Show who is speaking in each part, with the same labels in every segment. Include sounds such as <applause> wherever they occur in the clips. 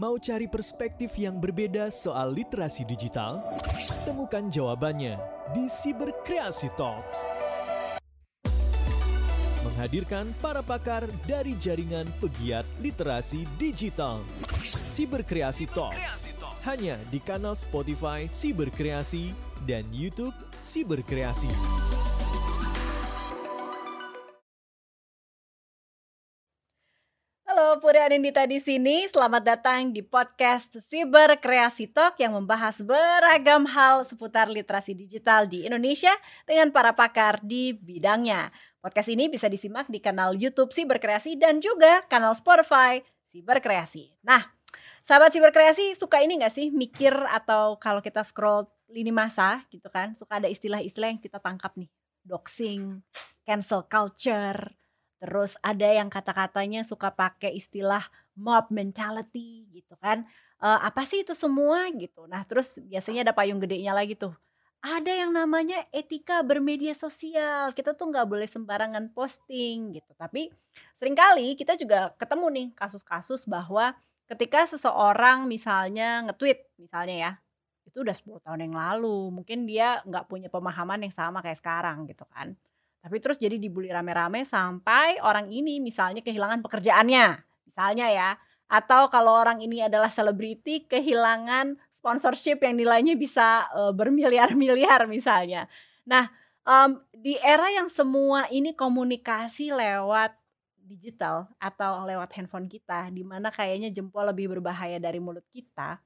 Speaker 1: Mau cari perspektif yang berbeda soal literasi digital? Temukan jawabannya di Cyberkreasi Talks. Menghadirkan para pakar dari jaringan pegiat literasi digital. Cyberkreasi Talks. Hanya di kanal Spotify Cyberkreasi dan YouTube Cyberkreasi.
Speaker 2: Puri Anindita di sini. Selamat datang di podcast Cyber Kreasi Talk yang membahas beragam hal seputar literasi digital di Indonesia dengan para pakar di bidangnya. Podcast ini bisa disimak di kanal YouTube Cyber Kreasi dan juga kanal Spotify Cyber Kreasi. Nah, sahabat Cyber Kreasi suka ini nggak sih mikir atau kalau kita scroll lini masa gitu kan, suka ada istilah-istilah yang kita tangkap nih. Doxing, cancel culture, Terus ada yang kata-katanya suka pakai istilah mob mentality gitu kan. Uh, apa sih itu semua gitu. Nah, terus biasanya ada payung gedenya lagi tuh. Ada yang namanya etika bermedia sosial. Kita tuh nggak boleh sembarangan posting gitu. Tapi sering kali kita juga ketemu nih kasus-kasus bahwa ketika seseorang misalnya nge-tweet misalnya ya, itu udah 10 tahun yang lalu. Mungkin dia nggak punya pemahaman yang sama kayak sekarang gitu kan tapi terus jadi dibully rame-rame sampai orang ini misalnya kehilangan pekerjaannya, misalnya ya. Atau kalau orang ini adalah selebriti kehilangan sponsorship yang nilainya bisa uh, bermiliar-miliar misalnya. Nah, um, di era yang semua ini komunikasi lewat digital atau lewat handphone kita, di mana kayaknya jempol lebih berbahaya dari mulut kita,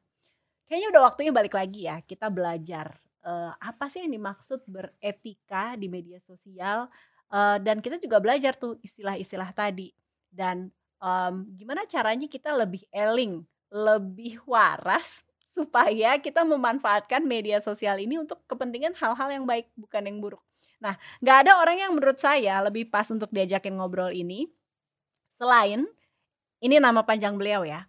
Speaker 2: kayaknya udah waktunya balik lagi ya kita belajar uh, apa sih yang dimaksud beretika di media sosial uh, dan kita juga belajar tuh istilah-istilah tadi dan um, gimana caranya kita lebih eling, lebih waras <laughs> supaya kita memanfaatkan media sosial ini untuk kepentingan hal-hal yang baik bukan yang buruk. Nah, nggak ada orang yang menurut saya lebih pas untuk diajakin ngobrol ini selain ini nama panjang beliau ya,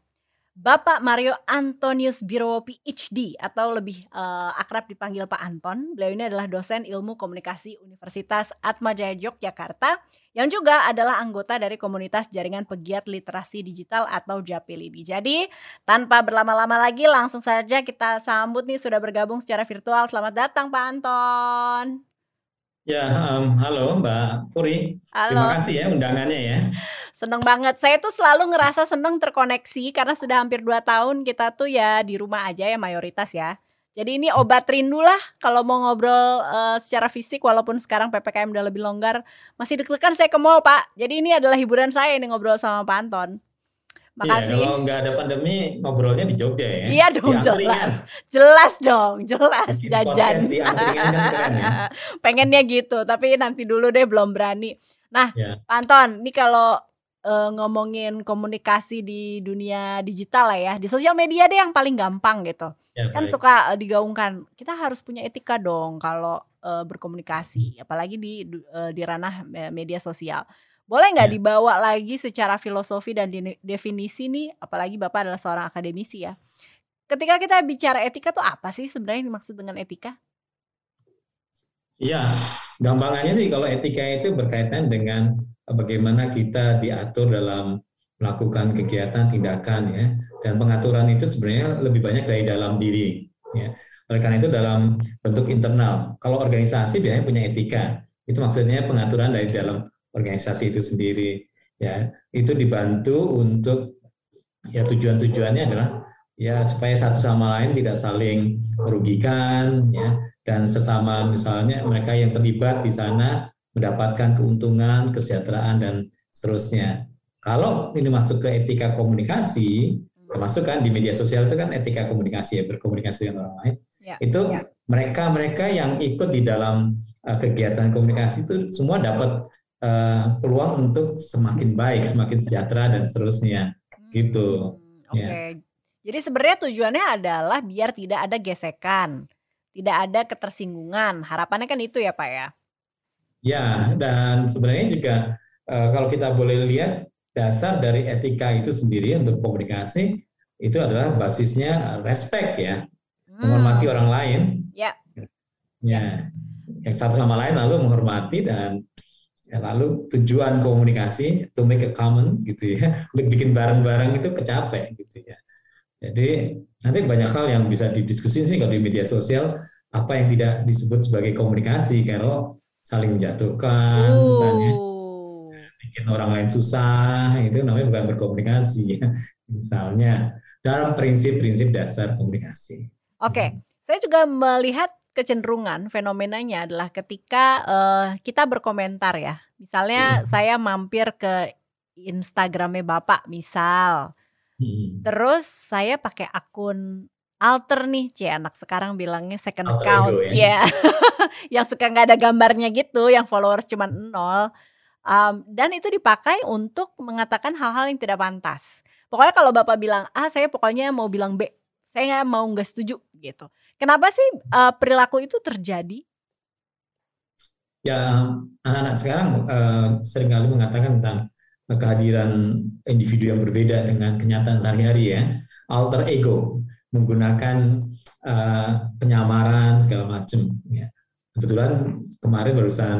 Speaker 2: Bapak Mario Antonius Birowo PhD atau lebih uh, akrab dipanggil Pak Anton. Beliau ini adalah dosen ilmu komunikasi Universitas Atmajaya Yogyakarta yang juga adalah anggota dari komunitas jaringan pegiat literasi digital atau JAPILIDI. Jadi tanpa berlama-lama lagi langsung saja kita sambut nih sudah bergabung secara virtual. Selamat datang Pak Anton.
Speaker 3: Ya, um, halo Mbak Puri. Halo. Terima kasih ya undangannya ya.
Speaker 2: Seneng banget. Saya tuh selalu ngerasa seneng terkoneksi karena sudah hampir dua tahun kita tuh ya di rumah aja ya mayoritas ya. Jadi ini obat rindu lah kalau mau ngobrol uh, secara fisik walaupun sekarang PPKM udah lebih longgar. Masih deg-degan saya ke mall Pak. Jadi ini adalah hiburan saya ini ngobrol sama Pak Anton.
Speaker 3: Makasih. Iya, kalau nggak ada pandemi ngobrolnya di Jogja ya.
Speaker 2: Iya dong, jelas. Jelas dong, jelas Bikin jajan. Di kan keren ya. <laughs> Pengennya gitu, tapi nanti dulu deh belum berani. Nah, ya. Pak Anton, ini kalau uh, ngomongin komunikasi di dunia digital lah ya, di sosial media deh yang paling gampang gitu. Ya, kan baik. suka uh, digaungkan, kita harus punya etika dong kalau uh, berkomunikasi, apalagi di uh, di ranah media sosial. Boleh nggak ya. dibawa lagi secara filosofi dan definisi nih, apalagi Bapak adalah seorang akademisi ya. Ketika kita bicara etika tuh apa sih sebenarnya yang dimaksud dengan etika?
Speaker 3: Iya, gampangannya sih kalau etika itu berkaitan dengan bagaimana kita diatur dalam melakukan kegiatan tindakan ya dan pengaturan itu sebenarnya lebih banyak dari dalam diri ya oleh karena itu dalam bentuk internal kalau organisasi biasanya punya etika itu maksudnya pengaturan dari dalam organisasi itu sendiri ya. Itu dibantu untuk ya tujuan-tujuannya adalah ya supaya satu sama lain tidak saling merugikan ya. Dan sesama misalnya mereka yang terlibat di sana mendapatkan keuntungan kesejahteraan dan seterusnya. Kalau ini masuk ke etika komunikasi termasuk kan di media sosial itu kan etika komunikasi ya berkomunikasi dengan orang lain. Ya, itu ya. mereka mereka yang ikut di dalam uh, kegiatan komunikasi itu semua dapat uh, peluang untuk semakin baik, semakin sejahtera dan seterusnya. Gitu.
Speaker 2: Hmm, Oke. Okay. Ya. Jadi sebenarnya tujuannya adalah biar tidak ada gesekan, tidak ada ketersinggungan. Harapannya kan itu ya, Pak ya.
Speaker 3: Ya, dan sebenarnya juga uh, kalau kita boleh lihat dasar dari etika itu sendiri untuk komunikasi itu adalah basisnya respect ya, hmm. menghormati orang lain.
Speaker 2: Ya.
Speaker 3: Ya, yang satu sama lain lalu menghormati dan Ya, lalu tujuan komunikasi to make a common gitu ya, <laughs> untuk bikin bareng-bareng itu kecapek gitu ya. Jadi nanti banyak hal yang bisa didiskusin sih kalau di media sosial apa yang tidak disebut sebagai komunikasi kalau saling menjatuhkan uh. misalnya bikin orang lain susah itu namanya bukan berkomunikasi ya <laughs> misalnya dalam prinsip-prinsip dasar komunikasi.
Speaker 2: Oke, okay. saya juga melihat kecenderungan fenomenanya adalah ketika uh, kita berkomentar ya. Misalnya hmm. saya mampir ke Instagramnya Bapak misal. Hmm. Terus saya pakai akun alter nih, cie anak sekarang bilangnya second alter account. Ya. <laughs> yang suka nggak ada gambarnya gitu, yang followers cuma nol. Um, dan itu dipakai untuk mengatakan hal-hal yang tidak pantas. Pokoknya kalau bapak bilang A, saya pokoknya mau bilang B. Saya nggak mau nggak setuju gitu. Kenapa sih uh, perilaku itu terjadi?
Speaker 3: Ya, anak-anak sekarang uh, sering kali mengatakan tentang kehadiran individu yang berbeda dengan kenyataan sehari-hari ya, alter ego, menggunakan uh, penyamaran segala macam. Ya. Kebetulan kemarin barusan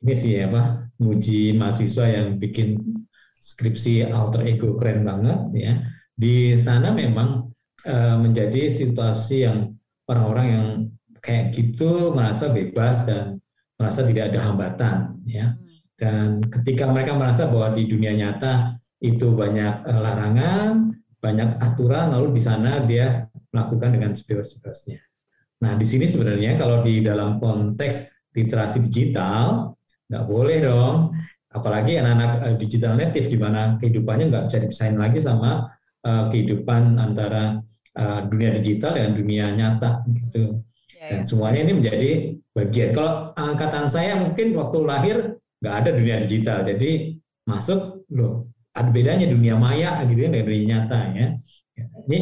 Speaker 3: ini sih ya pak, muji mahasiswa yang bikin skripsi alter ego keren banget ya. Di sana memang uh, menjadi situasi yang orang-orang yang kayak gitu merasa bebas dan merasa tidak ada hambatan ya. Dan ketika mereka merasa bahwa di dunia nyata itu banyak uh, larangan banyak aturan lalu di sana dia melakukan dengan sebebas-bebasnya. Nah di sini sebenarnya kalau di dalam konteks literasi digital nggak boleh dong. Apalagi anak-anak uh, digital native di mana kehidupannya nggak bisa dipisahin lagi sama uh, kehidupan antara uh, dunia digital dengan dunia nyata gitu. Ya, Dan ya. semuanya ini menjadi bagian. Kalau angkatan saya mungkin waktu lahir nggak ada dunia digital, jadi masuk loh ada bedanya dunia maya gitu ya dengan dunia nyata ya. Ini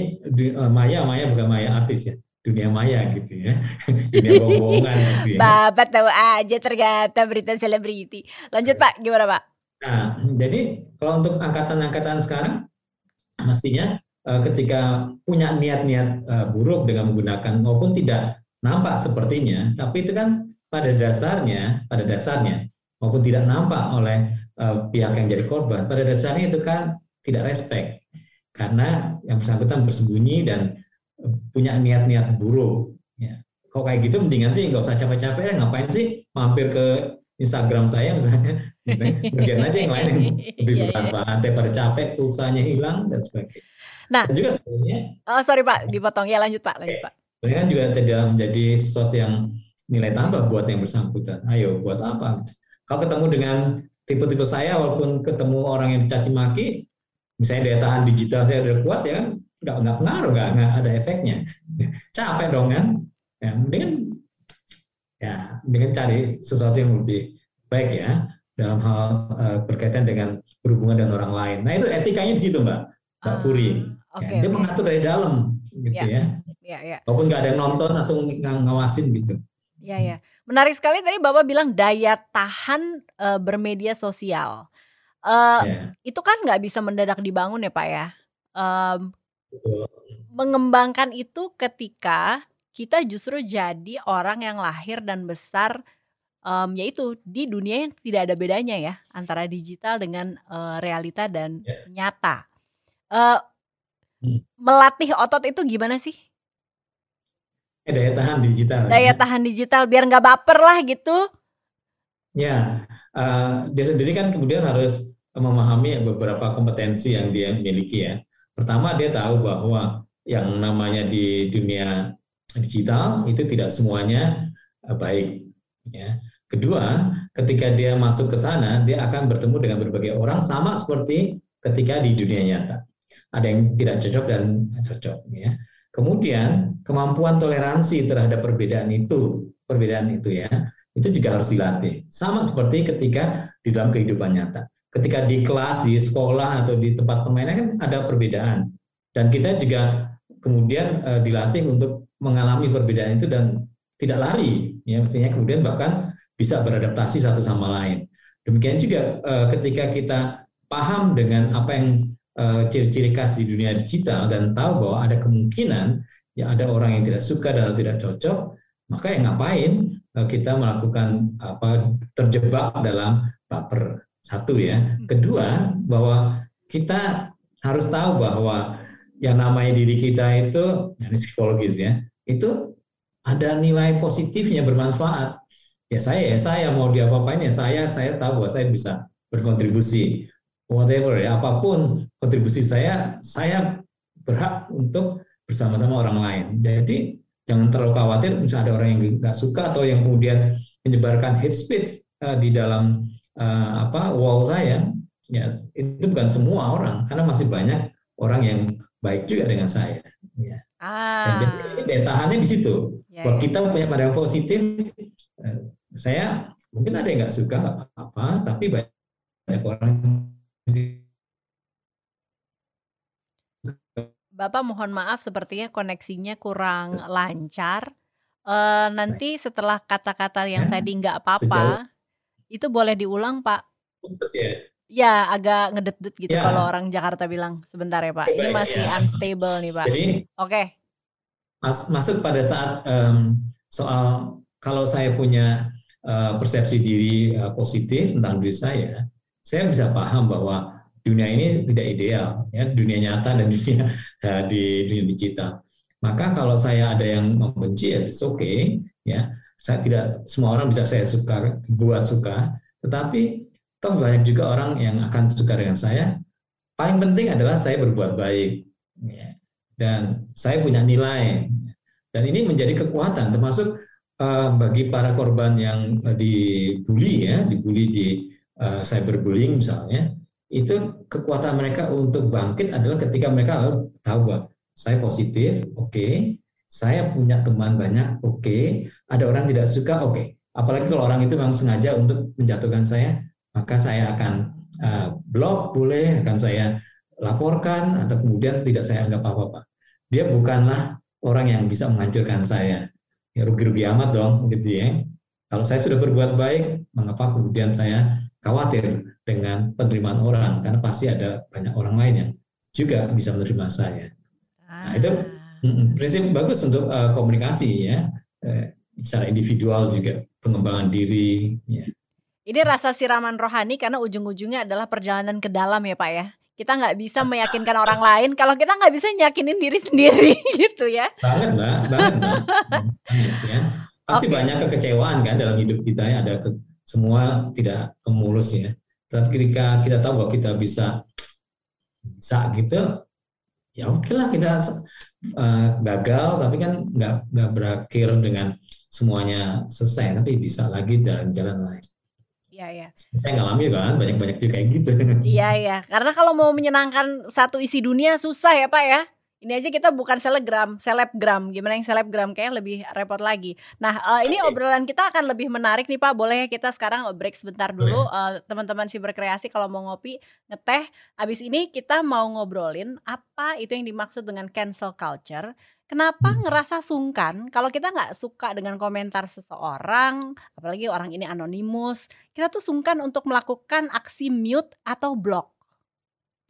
Speaker 3: uh, maya maya bukan maya artis ya dunia maya gitu ya <laughs> dunia bohongan gitu ya.
Speaker 2: Bapak tahu aja ternyata berita selebriti. Lanjut Pak, gimana Pak?
Speaker 3: Nah, jadi kalau untuk angkatan-angkatan sekarang mestinya Eh, ketika punya niat-niat uh, buruk dengan menggunakan maupun tidak nampak sepertinya, tapi itu kan pada dasarnya, pada dasarnya maupun tidak nampak oleh uh, pihak yang jadi korban, pada dasarnya itu kan tidak respect karena yang bersangkutan bersembunyi dan punya niat-niat buruk. Ya. Kok kayak gitu mendingan sih nggak usah capek-capek ya ngapain sih mampir ke Instagram saya misalnya kerjaan aja yang lain yang lebih <laughs> iya, iya. bermanfaat daripada capek pulsanya hilang dan sebagainya.
Speaker 2: Nah, dan juga sebenarnya. Oh sorry Pak, dipotong ya lanjut Pak, lanjut Pak.
Speaker 3: Sebenarnya kan juga tidak menjadi sesuatu yang nilai tambah buat yang bersangkutan. Ayo buat apa? Kalau ketemu dengan tipe-tipe saya, walaupun ketemu orang yang dicaci maki, misalnya daya tahan digital saya udah kuat ya kan, nggak nggak pengaruh, nggak nggak ada efeknya. <laughs> Capek dong kan? Ya, mendingan ya dengan cari sesuatu yang lebih baik ya dalam hal uh, berkaitan dengan berhubungan dengan orang lain. Nah itu etikanya di situ mbak, mbak Puri. Okay, ya, dia okay. mengatur dari dalam, gitu ya. ya. Ya, ya. Walaupun nggak ada yang nonton atau ng ngawasin gitu.
Speaker 2: Ya, ya. Menarik sekali tadi Bapak bilang daya tahan uh, bermedia sosial. Uh, ya. Itu kan nggak bisa mendadak dibangun ya Pak ya. Mengembangkan itu ketika kita justru jadi orang yang lahir dan besar um, yaitu di dunia yang tidak ada bedanya ya antara digital dengan uh, realita dan yeah. nyata. Uh, Melatih otot itu gimana sih?
Speaker 3: Eh, daya tahan digital.
Speaker 2: Daya ya. tahan digital biar nggak baper lah gitu.
Speaker 3: Ya, uh, dia sendiri kan kemudian harus memahami beberapa kompetensi yang dia miliki ya. Pertama dia tahu bahwa yang namanya di dunia digital itu tidak semuanya uh, baik. Ya. Kedua, ketika dia masuk ke sana, dia akan bertemu dengan berbagai orang sama seperti ketika di dunia nyata ada yang tidak cocok dan cocok ya. Kemudian kemampuan toleransi terhadap perbedaan itu, perbedaan itu ya, itu juga harus dilatih. Sama seperti ketika di dalam kehidupan nyata. Ketika di kelas, di sekolah atau di tempat permainan kan ada perbedaan. Dan kita juga kemudian uh, dilatih untuk mengalami perbedaan itu dan tidak lari, ya mestinya kemudian bahkan bisa beradaptasi satu sama lain. Demikian juga uh, ketika kita paham dengan apa yang Eh, ciri-ciri khas di dunia digital dan tahu bahwa ada kemungkinan ya ada orang yang tidak suka dan tidak cocok, maka yang ngapain uh, kita melakukan apa terjebak dalam baper satu ya. Hmm. Kedua bahwa kita harus tahu bahwa yang namanya diri kita itu, ini psikologis ya, itu ada nilai positifnya bermanfaat. Ya saya ya saya mau diapa-apain ya saya saya tahu bahwa saya bisa berkontribusi whatever ya apa pun kontribusi saya saya berhak untuk bersama-sama orang lain. Jadi jangan terlalu khawatir misalnya ada orang yang nggak suka atau yang kemudian menyebarkan hate speech uh, di dalam uh, apa wall saya ya itu bukan semua orang karena masih banyak orang yang baik juga dengan saya ya. ah. Dan jadi daya tahannya di situ ya, ya. kita punya pandangan positif uh, saya mungkin ada yang nggak suka apa-apa tapi banyak orang
Speaker 2: Bapak mohon maaf sepertinya koneksinya kurang lancar. Uh, nanti setelah kata-kata yang ya, tadi nggak apa-apa, itu boleh diulang Pak? Ya. ya agak ngedet-det gitu ya. kalau orang Jakarta bilang. Sebentar ya Pak, ini masih ya. unstable nih Pak. Jadi, oke.
Speaker 3: Mas, masuk pada saat um, soal kalau saya punya uh, persepsi diri uh, positif tentang diri saya, saya bisa paham bahwa dunia ini tidak ideal, ya dunia nyata dan dunia ya, <laughs> di dunia digital. Maka kalau saya ada yang membenci, ya it's okay, ya. Saya tidak semua orang bisa saya suka buat suka, tetapi toh banyak juga orang yang akan suka dengan saya. Paling penting adalah saya berbuat baik, ya. dan saya punya nilai. Dan ini menjadi kekuatan, termasuk uh, bagi para korban yang dibully, ya, dibully di uh, cyberbullying misalnya itu kekuatan mereka untuk bangkit adalah ketika mereka tahu bahwa saya positif, oke, okay. saya punya teman banyak, oke, okay. ada orang tidak suka, oke. Okay. Apalagi kalau orang itu memang sengaja untuk menjatuhkan saya, maka saya akan uh, blok boleh, akan saya laporkan atau kemudian tidak saya anggap apa-apa. Dia bukanlah orang yang bisa menghancurkan saya. Ya rugi-rugi amat dong, gitu ya. Kalau saya sudah berbuat baik, mengapa kemudian saya khawatir dengan penerimaan orang karena pasti ada banyak orang lain yang juga bisa menerima saya. Nah, itu ah. prinsip bagus untuk uh, komunikasi ya, uh, secara individual juga pengembangan diri. Ya.
Speaker 2: Ini rasa siraman rohani karena ujung-ujungnya adalah perjalanan ke dalam ya Pak ya. Kita nggak bisa meyakinkan orang lain kalau kita nggak bisa nyakinin diri sendiri <laughs> gitu ya.
Speaker 3: Banget mbak, banget mbak. <laughs> ya. Pasti okay. banyak kekecewaan kan dalam hidup kita ya. Ada ke, semua tidak mulus ya. Tapi ketika kita tahu bahwa kita bisa bisa gitu, ya oke lah kita uh, gagal, tapi kan nggak nggak berakhir dengan semuanya selesai, tapi bisa lagi jalan-jalan lain.
Speaker 2: Iya, iya.
Speaker 3: Saya ngalami kan, banyak-banyak juga kayak gitu.
Speaker 2: Iya, iya. Karena kalau mau menyenangkan satu isi dunia susah ya Pak ya. Ini aja kita bukan selebgram, selebgram. Gimana yang selebgram kayak lebih repot lagi. Nah, uh, ini obrolan kita akan lebih menarik nih Pak. Boleh kita sekarang break sebentar dulu uh, teman-teman si berkreasi kalau mau ngopi, ngeteh. Habis ini kita mau ngobrolin apa itu yang dimaksud dengan cancel culture. Kenapa hmm. ngerasa sungkan kalau kita nggak suka dengan komentar seseorang, apalagi orang ini anonimus, kita tuh sungkan untuk melakukan aksi mute atau block.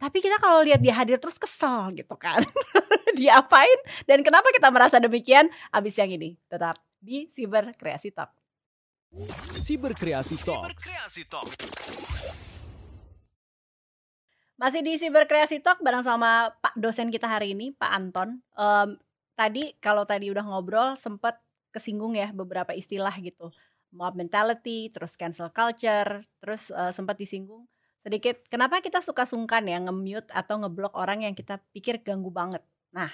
Speaker 2: Tapi kita kalau lihat dia hadir terus kesel gitu kan. <laughs> Diapain dan kenapa kita merasa demikian? Abis yang ini tetap di Cyber Kreasi Talk. Cyber Kreasi Talk. Masih di Cyber Kreasi Talk bareng sama Pak dosen kita hari ini, Pak Anton. Um, tadi kalau tadi udah ngobrol sempat kesinggung ya beberapa istilah gitu. Mob mentality, terus cancel culture, terus uh, sempat disinggung sedikit kenapa kita suka sungkan ya nge-mute atau ngeblok orang yang kita pikir ganggu banget. Nah,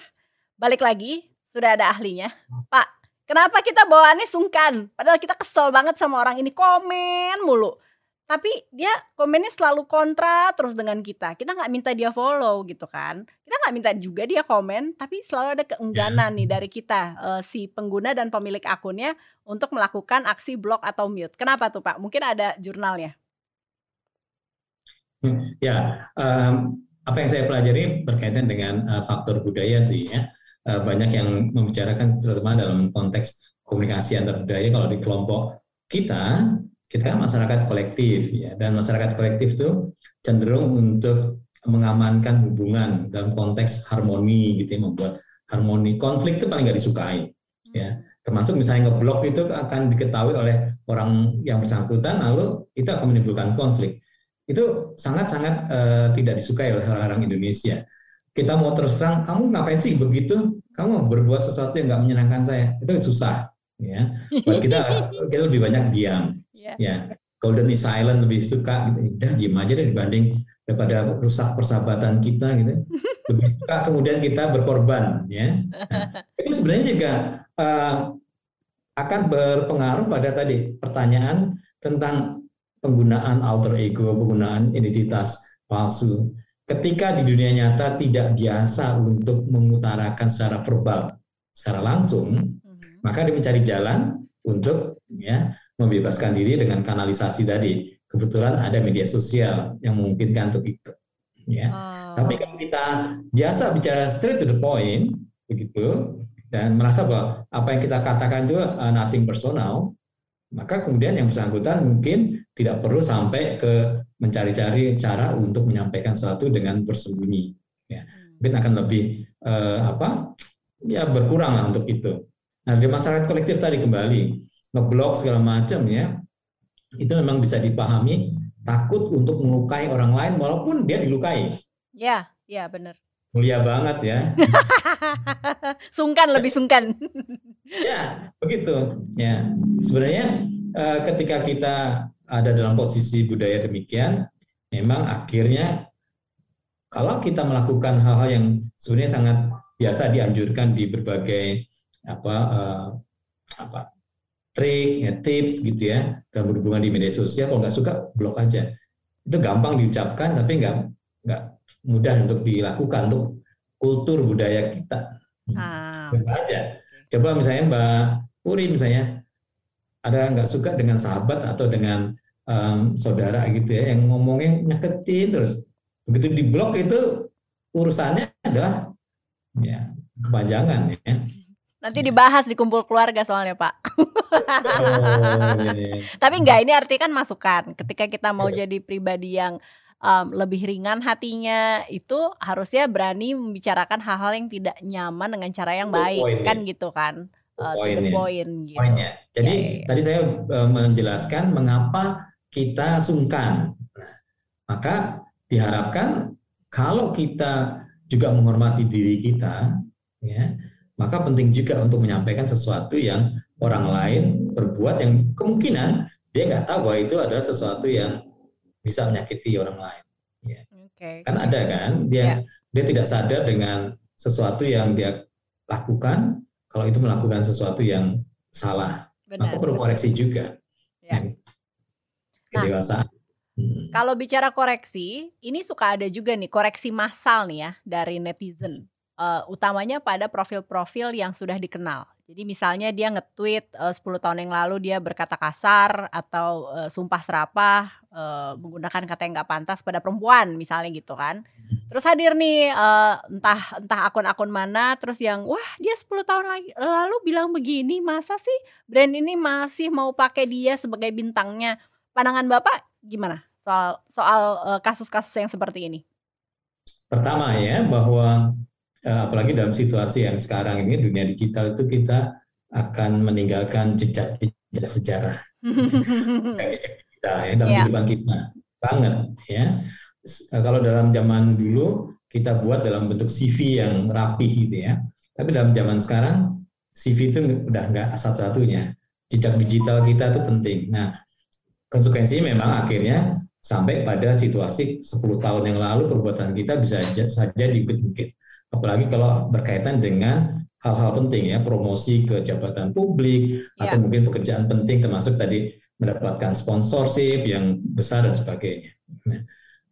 Speaker 2: balik lagi sudah ada ahlinya. Pak, kenapa kita bawaannya sungkan? Padahal kita kesel banget sama orang ini komen mulu. Tapi dia komennya selalu kontra terus dengan kita. Kita nggak minta dia follow gitu kan. Kita nggak minta juga dia komen, tapi selalu ada keengganan nih dari kita uh, si pengguna dan pemilik akunnya untuk melakukan aksi blok atau mute. Kenapa tuh Pak? Mungkin ada jurnalnya.
Speaker 3: Ya, um, apa yang saya pelajari berkaitan dengan uh, faktor budaya sih ya. Uh, banyak yang membicarakan terutama dalam konteks komunikasi antar budaya. Kalau di kelompok kita, kita kan masyarakat kolektif ya dan masyarakat kolektif itu cenderung untuk mengamankan hubungan dalam konteks harmoni gitu ya, membuat harmoni. Konflik itu paling nggak disukai ya. Termasuk misalnya ngeblok itu akan diketahui oleh orang yang bersangkutan lalu itu akan menimbulkan konflik itu sangat-sangat uh, tidak disukai oleh orang-orang Indonesia. kita mau terus terang, kamu ngapain sih begitu? Kamu berbuat sesuatu yang nggak menyenangkan saya, itu susah. Ya, buat kita <laughs> kita lebih banyak diam. Yeah. Ya, golden is silent lebih suka gitu. Udah diam aja deh dibanding daripada rusak persahabatan kita gitu. Lebih suka kemudian kita berkorban. Ya, nah, itu sebenarnya juga uh, akan berpengaruh pada tadi pertanyaan tentang penggunaan alter ego, penggunaan identitas palsu ketika di dunia nyata tidak biasa untuk mengutarakan secara verbal, secara langsung, mm-hmm. maka dia mencari jalan untuk ya membebaskan diri dengan kanalisasi tadi. Kebetulan ada media sosial yang memungkinkan untuk itu. Ya. Oh. Tapi kalau kita biasa bicara straight to the point, begitu, dan merasa bahwa apa yang kita katakan itu uh, nothing personal, maka kemudian yang bersangkutan mungkin tidak perlu sampai ke mencari-cari cara untuk menyampaikan sesuatu dengan bersembunyi. Ya. Mungkin akan lebih eh, apa? Ya berkurang lah untuk itu. Nah di masyarakat kolektif tadi kembali ngeblok segala macam ya, itu memang bisa dipahami takut untuk melukai orang lain walaupun dia dilukai.
Speaker 2: Ya, ya benar.
Speaker 3: Mulia banget ya. <laughs>
Speaker 2: sungkan lebih sungkan.
Speaker 3: ya begitu. Ya sebenarnya eh, ketika kita ada dalam posisi budaya demikian, memang akhirnya kalau kita melakukan hal-hal yang sebenarnya sangat biasa dianjurkan di berbagai apa uh, apa trik, ya, tips gitu ya dalam berhubungan di media sosial, kalau nggak suka blok aja. Itu gampang diucapkan tapi nggak nggak mudah untuk dilakukan untuk kultur budaya kita. Ah. aja. Coba misalnya Mbak Puri misalnya ada nggak suka dengan sahabat atau dengan um, saudara gitu ya yang ngomongnya nyaketin terus begitu di blok itu urusannya adalah ya kepanjangan ya
Speaker 2: nanti dibahas di kumpul keluarga soalnya pak oh, iya, iya. tapi enggak ini artinya kan masukan ketika kita mau iya. jadi pribadi yang um, lebih ringan hatinya itu harusnya berani membicarakan hal-hal yang tidak nyaman dengan cara yang baik kan gitu kan uh.
Speaker 3: Poin, gitu. Poinnya. Jadi ya, ya. tadi saya uh, menjelaskan mengapa kita sungkan. Nah, maka diharapkan kalau kita juga menghormati diri kita, ya, maka penting juga untuk menyampaikan sesuatu yang orang lain berbuat yang kemungkinan dia nggak tahu bahwa itu adalah sesuatu yang bisa menyakiti orang lain. Ya. Okay. Kan ada kan dia yeah. dia tidak sadar dengan sesuatu yang dia lakukan kalau itu melakukan sesuatu yang salah, Benar. maka perlu koreksi juga. Ya.
Speaker 2: Nah, kedewasaan. Hmm. Kalau bicara koreksi, ini suka ada juga nih koreksi massal nih ya dari netizen. Uh, utamanya pada profil-profil yang sudah dikenal. Jadi misalnya dia nge-tweet uh, 10 tahun yang lalu dia berkata kasar atau uh, sumpah serapah uh, menggunakan kata yang nggak pantas pada perempuan misalnya gitu kan. Terus hadir nih uh, entah entah akun-akun mana terus yang wah dia 10 tahun lagi, lalu bilang begini masa sih brand ini masih mau pakai dia sebagai bintangnya pandangan Bapak gimana soal soal uh, kasus-kasus yang seperti ini?
Speaker 3: Pertama ya bahwa uh, apalagi dalam situasi yang sekarang ini dunia digital itu kita akan meninggalkan jejak-jejak sejarah. <laughs> jejak kita ya dalam yeah. kehidupan kita banget ya. Kalau dalam zaman dulu kita buat dalam bentuk CV yang rapi gitu ya. Tapi dalam zaman sekarang CV itu udah nggak satu-satunya. Jejak digital kita itu penting. Nah, konsekuensinya memang akhirnya sampai pada situasi 10 tahun yang lalu perbuatan kita bisa saja dibukit-bukit. Apalagi kalau berkaitan dengan hal-hal penting ya, promosi ke jabatan publik ya. atau mungkin pekerjaan penting termasuk tadi mendapatkan sponsorship yang besar dan sebagainya. Nah,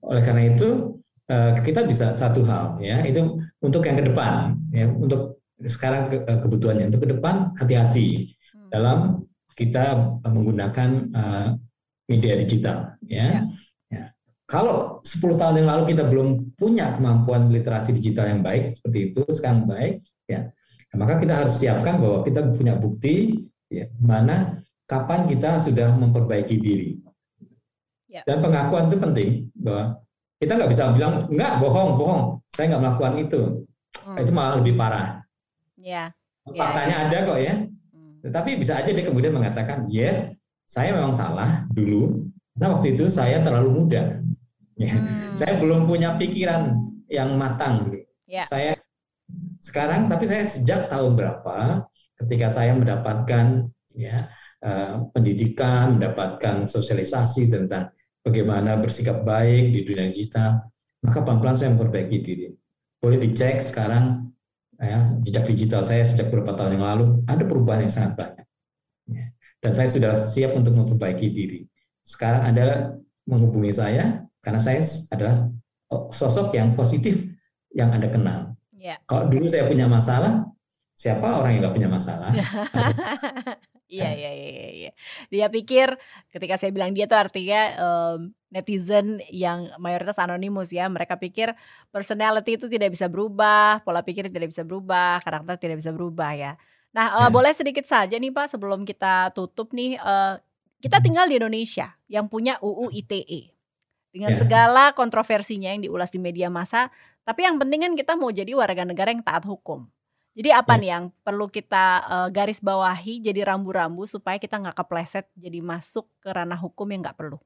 Speaker 3: oleh karena itu eh, kita bisa satu hal ya, itu untuk yang ke depan ya, untuk sekarang eh, kebutuhannya untuk ke depan hati-hati hmm. dalam kita menggunakan uh, media digital ya. ya. ya. Kalau 10 tahun yang lalu kita belum punya kemampuan literasi digital yang baik seperti itu sekarang baik ya. Maka kita harus siapkan bahwa kita punya bukti ya mana kapan kita sudah memperbaiki diri. Ya. Dan pengakuan itu penting bahwa kita nggak bisa bilang enggak bohong bohong saya nggak melakukan itu hmm. itu malah lebih parah. Ya. Faktanya ya, ya. ada kok ya. Hmm. Tetapi bisa aja dia kemudian mengatakan yes saya memang salah dulu. Nah waktu itu saya terlalu muda. <laughs> Ya. Hmm. Saya belum punya pikiran yang matang. Ya. Saya sekarang, tapi saya sejak tahun berapa, ketika saya mendapatkan ya uh, pendidikan, mendapatkan sosialisasi tentang bagaimana bersikap baik di dunia digital, maka pelan-pelan saya memperbaiki diri. Boleh dicek sekarang ya, jejak digital saya sejak beberapa tahun yang lalu ada perubahan yang sangat banyak. Dan saya sudah siap untuk memperbaiki diri. Sekarang adalah menghubungi saya karena saya adalah sosok yang positif yang Anda kenal. Ya. Kalau dulu saya punya masalah, siapa orang yang nggak punya masalah? <laughs>
Speaker 2: Iya, iya, iya, iya, iya. Dia pikir ketika saya bilang dia tuh artinya um, netizen yang mayoritas anonimus ya. Mereka pikir personality itu tidak bisa berubah, pola pikir tidak bisa berubah, karakter tidak bisa berubah ya. Nah, uh, boleh sedikit saja nih Pak sebelum kita tutup nih. Uh, kita tinggal di Indonesia yang punya UU ITE dengan ya. segala kontroversinya yang diulas di media massa. Tapi yang penting kan kita mau jadi warga negara yang taat hukum. Jadi apa ya. nih yang perlu kita uh, garis bawahi jadi rambu-rambu supaya kita nggak kepleset jadi masuk ke ranah hukum yang nggak perlu?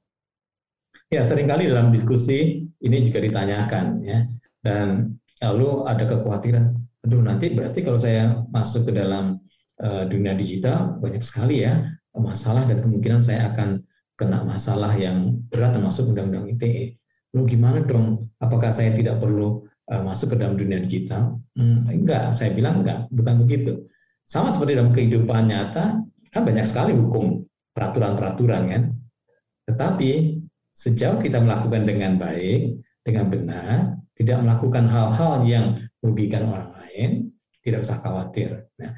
Speaker 3: Ya sering kali dalam diskusi ini juga ditanyakan ya dan lalu ada kekhawatiran, aduh nanti berarti kalau saya masuk ke dalam uh, dunia digital banyak sekali ya masalah dan kemungkinan saya akan kena masalah yang berat termasuk undang-undang ITE. Lalu gimana dong? Apakah saya tidak perlu uh, masuk ke dalam dunia digital? Hmm, enggak, saya bilang enggak, bukan begitu. Sama seperti dalam kehidupan nyata, kan banyak sekali hukum, peraturan-peraturan kan. Tetapi sejauh kita melakukan dengan baik, dengan benar, tidak melakukan hal-hal yang merugikan orang lain, tidak usah khawatir. Nah,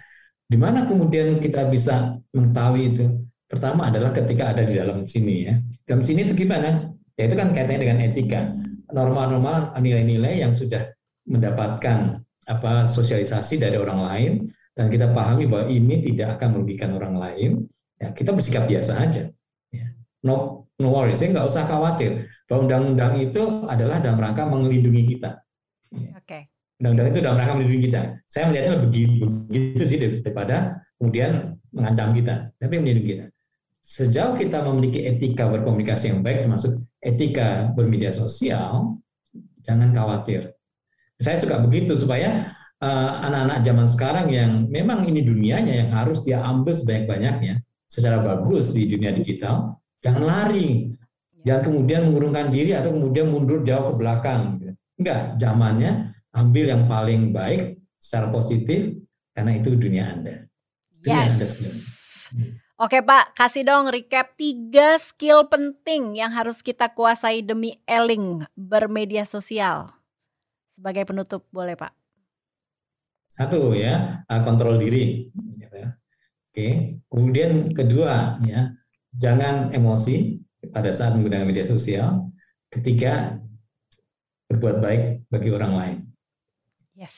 Speaker 3: di mana kemudian kita bisa mengetahui itu? Pertama adalah ketika ada di dalam sini ya. Dalam sini itu gimana? Ya itu kan kaitannya dengan etika. Norma-norma nilai-nilai yang sudah mendapatkan apa sosialisasi dari orang lain dan kita pahami bahwa ini tidak akan merugikan orang lain, ya kita bersikap biasa aja. Ya. No, no worries, ya nggak usah khawatir bahwa undang-undang itu adalah dalam rangka melindungi kita. Oke. Okay. Undang-undang itu dalam rangka melindungi kita. Saya melihatnya begitu, begitu sih daripada kemudian mengancam kita, tapi melindungi kita sejauh kita memiliki etika berkomunikasi yang baik, termasuk etika bermedia sosial, jangan khawatir. Saya suka begitu supaya eh, anak-anak uh, zaman sekarang yang memang ini dunianya yang harus dia ambil sebanyak-banyaknya secara bagus di dunia digital, jangan lari, jangan kemudian mengurungkan diri atau kemudian mundur jauh ke belakang. Enggak, zamannya ambil yang paling baik secara positif karena itu dunia Anda.
Speaker 2: Dunia yes. Anda. Oke Pak, kasih dong recap tiga skill penting yang harus kita kuasai demi eling bermedia sosial. Sebagai penutup boleh Pak?
Speaker 3: Satu ya, uh, kontrol diri. Oke, kemudian kedua ya, jangan emosi pada saat menggunakan media sosial. Ketiga, berbuat baik bagi orang lain.
Speaker 2: Yes.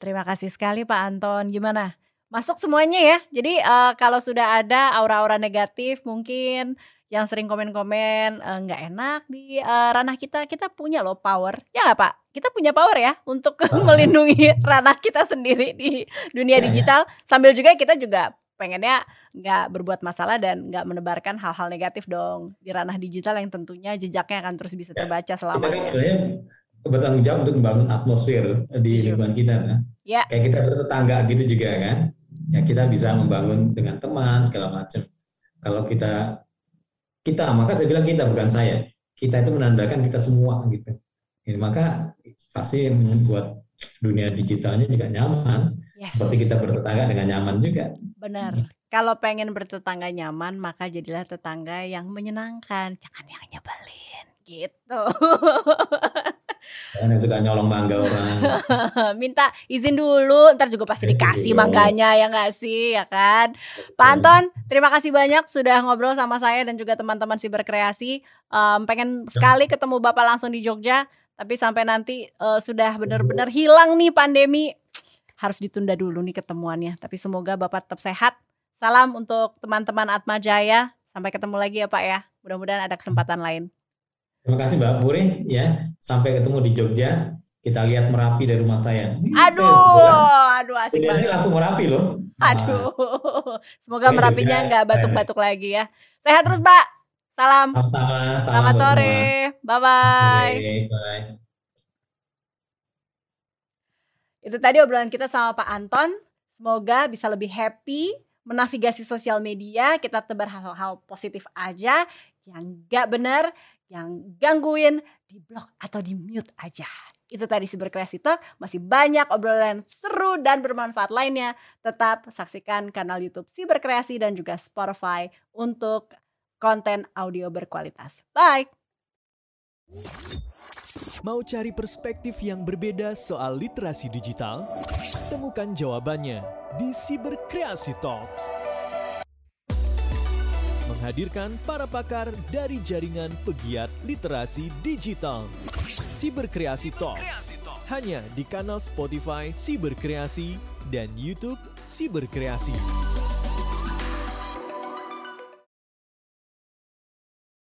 Speaker 2: Terima kasih sekali Pak Anton. Gimana? masuk semuanya ya. Jadi uh, kalau sudah ada aura-aura negatif mungkin yang sering komen-komen uh, nggak enak di uh, ranah kita, kita punya loh power, ya nggak Pak? Kita punya power ya untuk uh. <laughs> melindungi ranah kita sendiri di dunia yeah, ya. digital. Yeah. Sambil juga kita juga pengennya nggak berbuat masalah dan nggak menebarkan hal-hal negatif dong di ranah digital yang tentunya jejaknya akan terus bisa ya, terbaca selama.
Speaker 3: Kita kan sebenarnya bertanggung jawab untuk membangun atmosfer di lingkungan kita, kan? Ya. Kayak kita bertetangga gitu juga kan ya kita bisa membangun dengan teman segala macam. Kalau kita kita maka saya bilang kita bukan saya. Kita itu menandakan kita semua gitu. Ya, maka pasti membuat dunia digitalnya juga nyaman. Yes. Seperti kita bertetangga dengan nyaman juga.
Speaker 2: Benar. Ya. Kalau pengen bertetangga nyaman, maka jadilah tetangga yang menyenangkan, jangan yang nyebelin gitu. <laughs>
Speaker 3: Kan yang suka nyolong mangga orang. <laughs>
Speaker 2: Minta izin dulu, ntar juga pasti dikasih mangganya ya nggak sih, ya kan? Pak Anton, terima kasih banyak sudah ngobrol sama saya dan juga teman-teman si berkreasi. Um, pengen sekali ketemu Bapak langsung di Jogja, tapi sampai nanti uh, sudah benar-benar hilang nih pandemi, harus ditunda dulu nih ketemuannya. Tapi semoga Bapak tetap sehat. Salam untuk teman-teman Atma Jaya. Sampai ketemu lagi ya Pak ya. Mudah-mudahan ada kesempatan lain.
Speaker 3: Terima kasih Mbak Puri ya. Sampai ketemu di Jogja. Kita lihat Merapi dari rumah saya.
Speaker 2: Aduh, saya, aduh asik
Speaker 3: banget. Ini langsung Merapi loh.
Speaker 2: Aduh. <laughs> Semoga Oke, Merapinya nggak batuk-batuk lagi ya. Sehat terus, Mbak. Salam.
Speaker 3: Sama-sama.
Speaker 2: Selamat sore. Bye-bye. Bye. Itu tadi obrolan kita sama Pak Anton. Semoga bisa lebih happy menavigasi sosial media. Kita tebar hal-hal positif aja. Yang gak benar, yang gangguin, di blok atau di mute aja. Itu tadi si berkreasi Talk. Masih banyak obrolan seru dan bermanfaat lainnya. Tetap saksikan kanal YouTube si berkreasi dan juga Spotify untuk konten audio berkualitas. Bye!
Speaker 1: Mau cari perspektif yang berbeda soal literasi digital? Temukan jawabannya di Cyberkreasi Talks. Menghadirkan para pakar dari jaringan pegiat literasi digital. Cyberkreasi Talks. Hanya di kanal Spotify Cyberkreasi dan YouTube Cyberkreasi.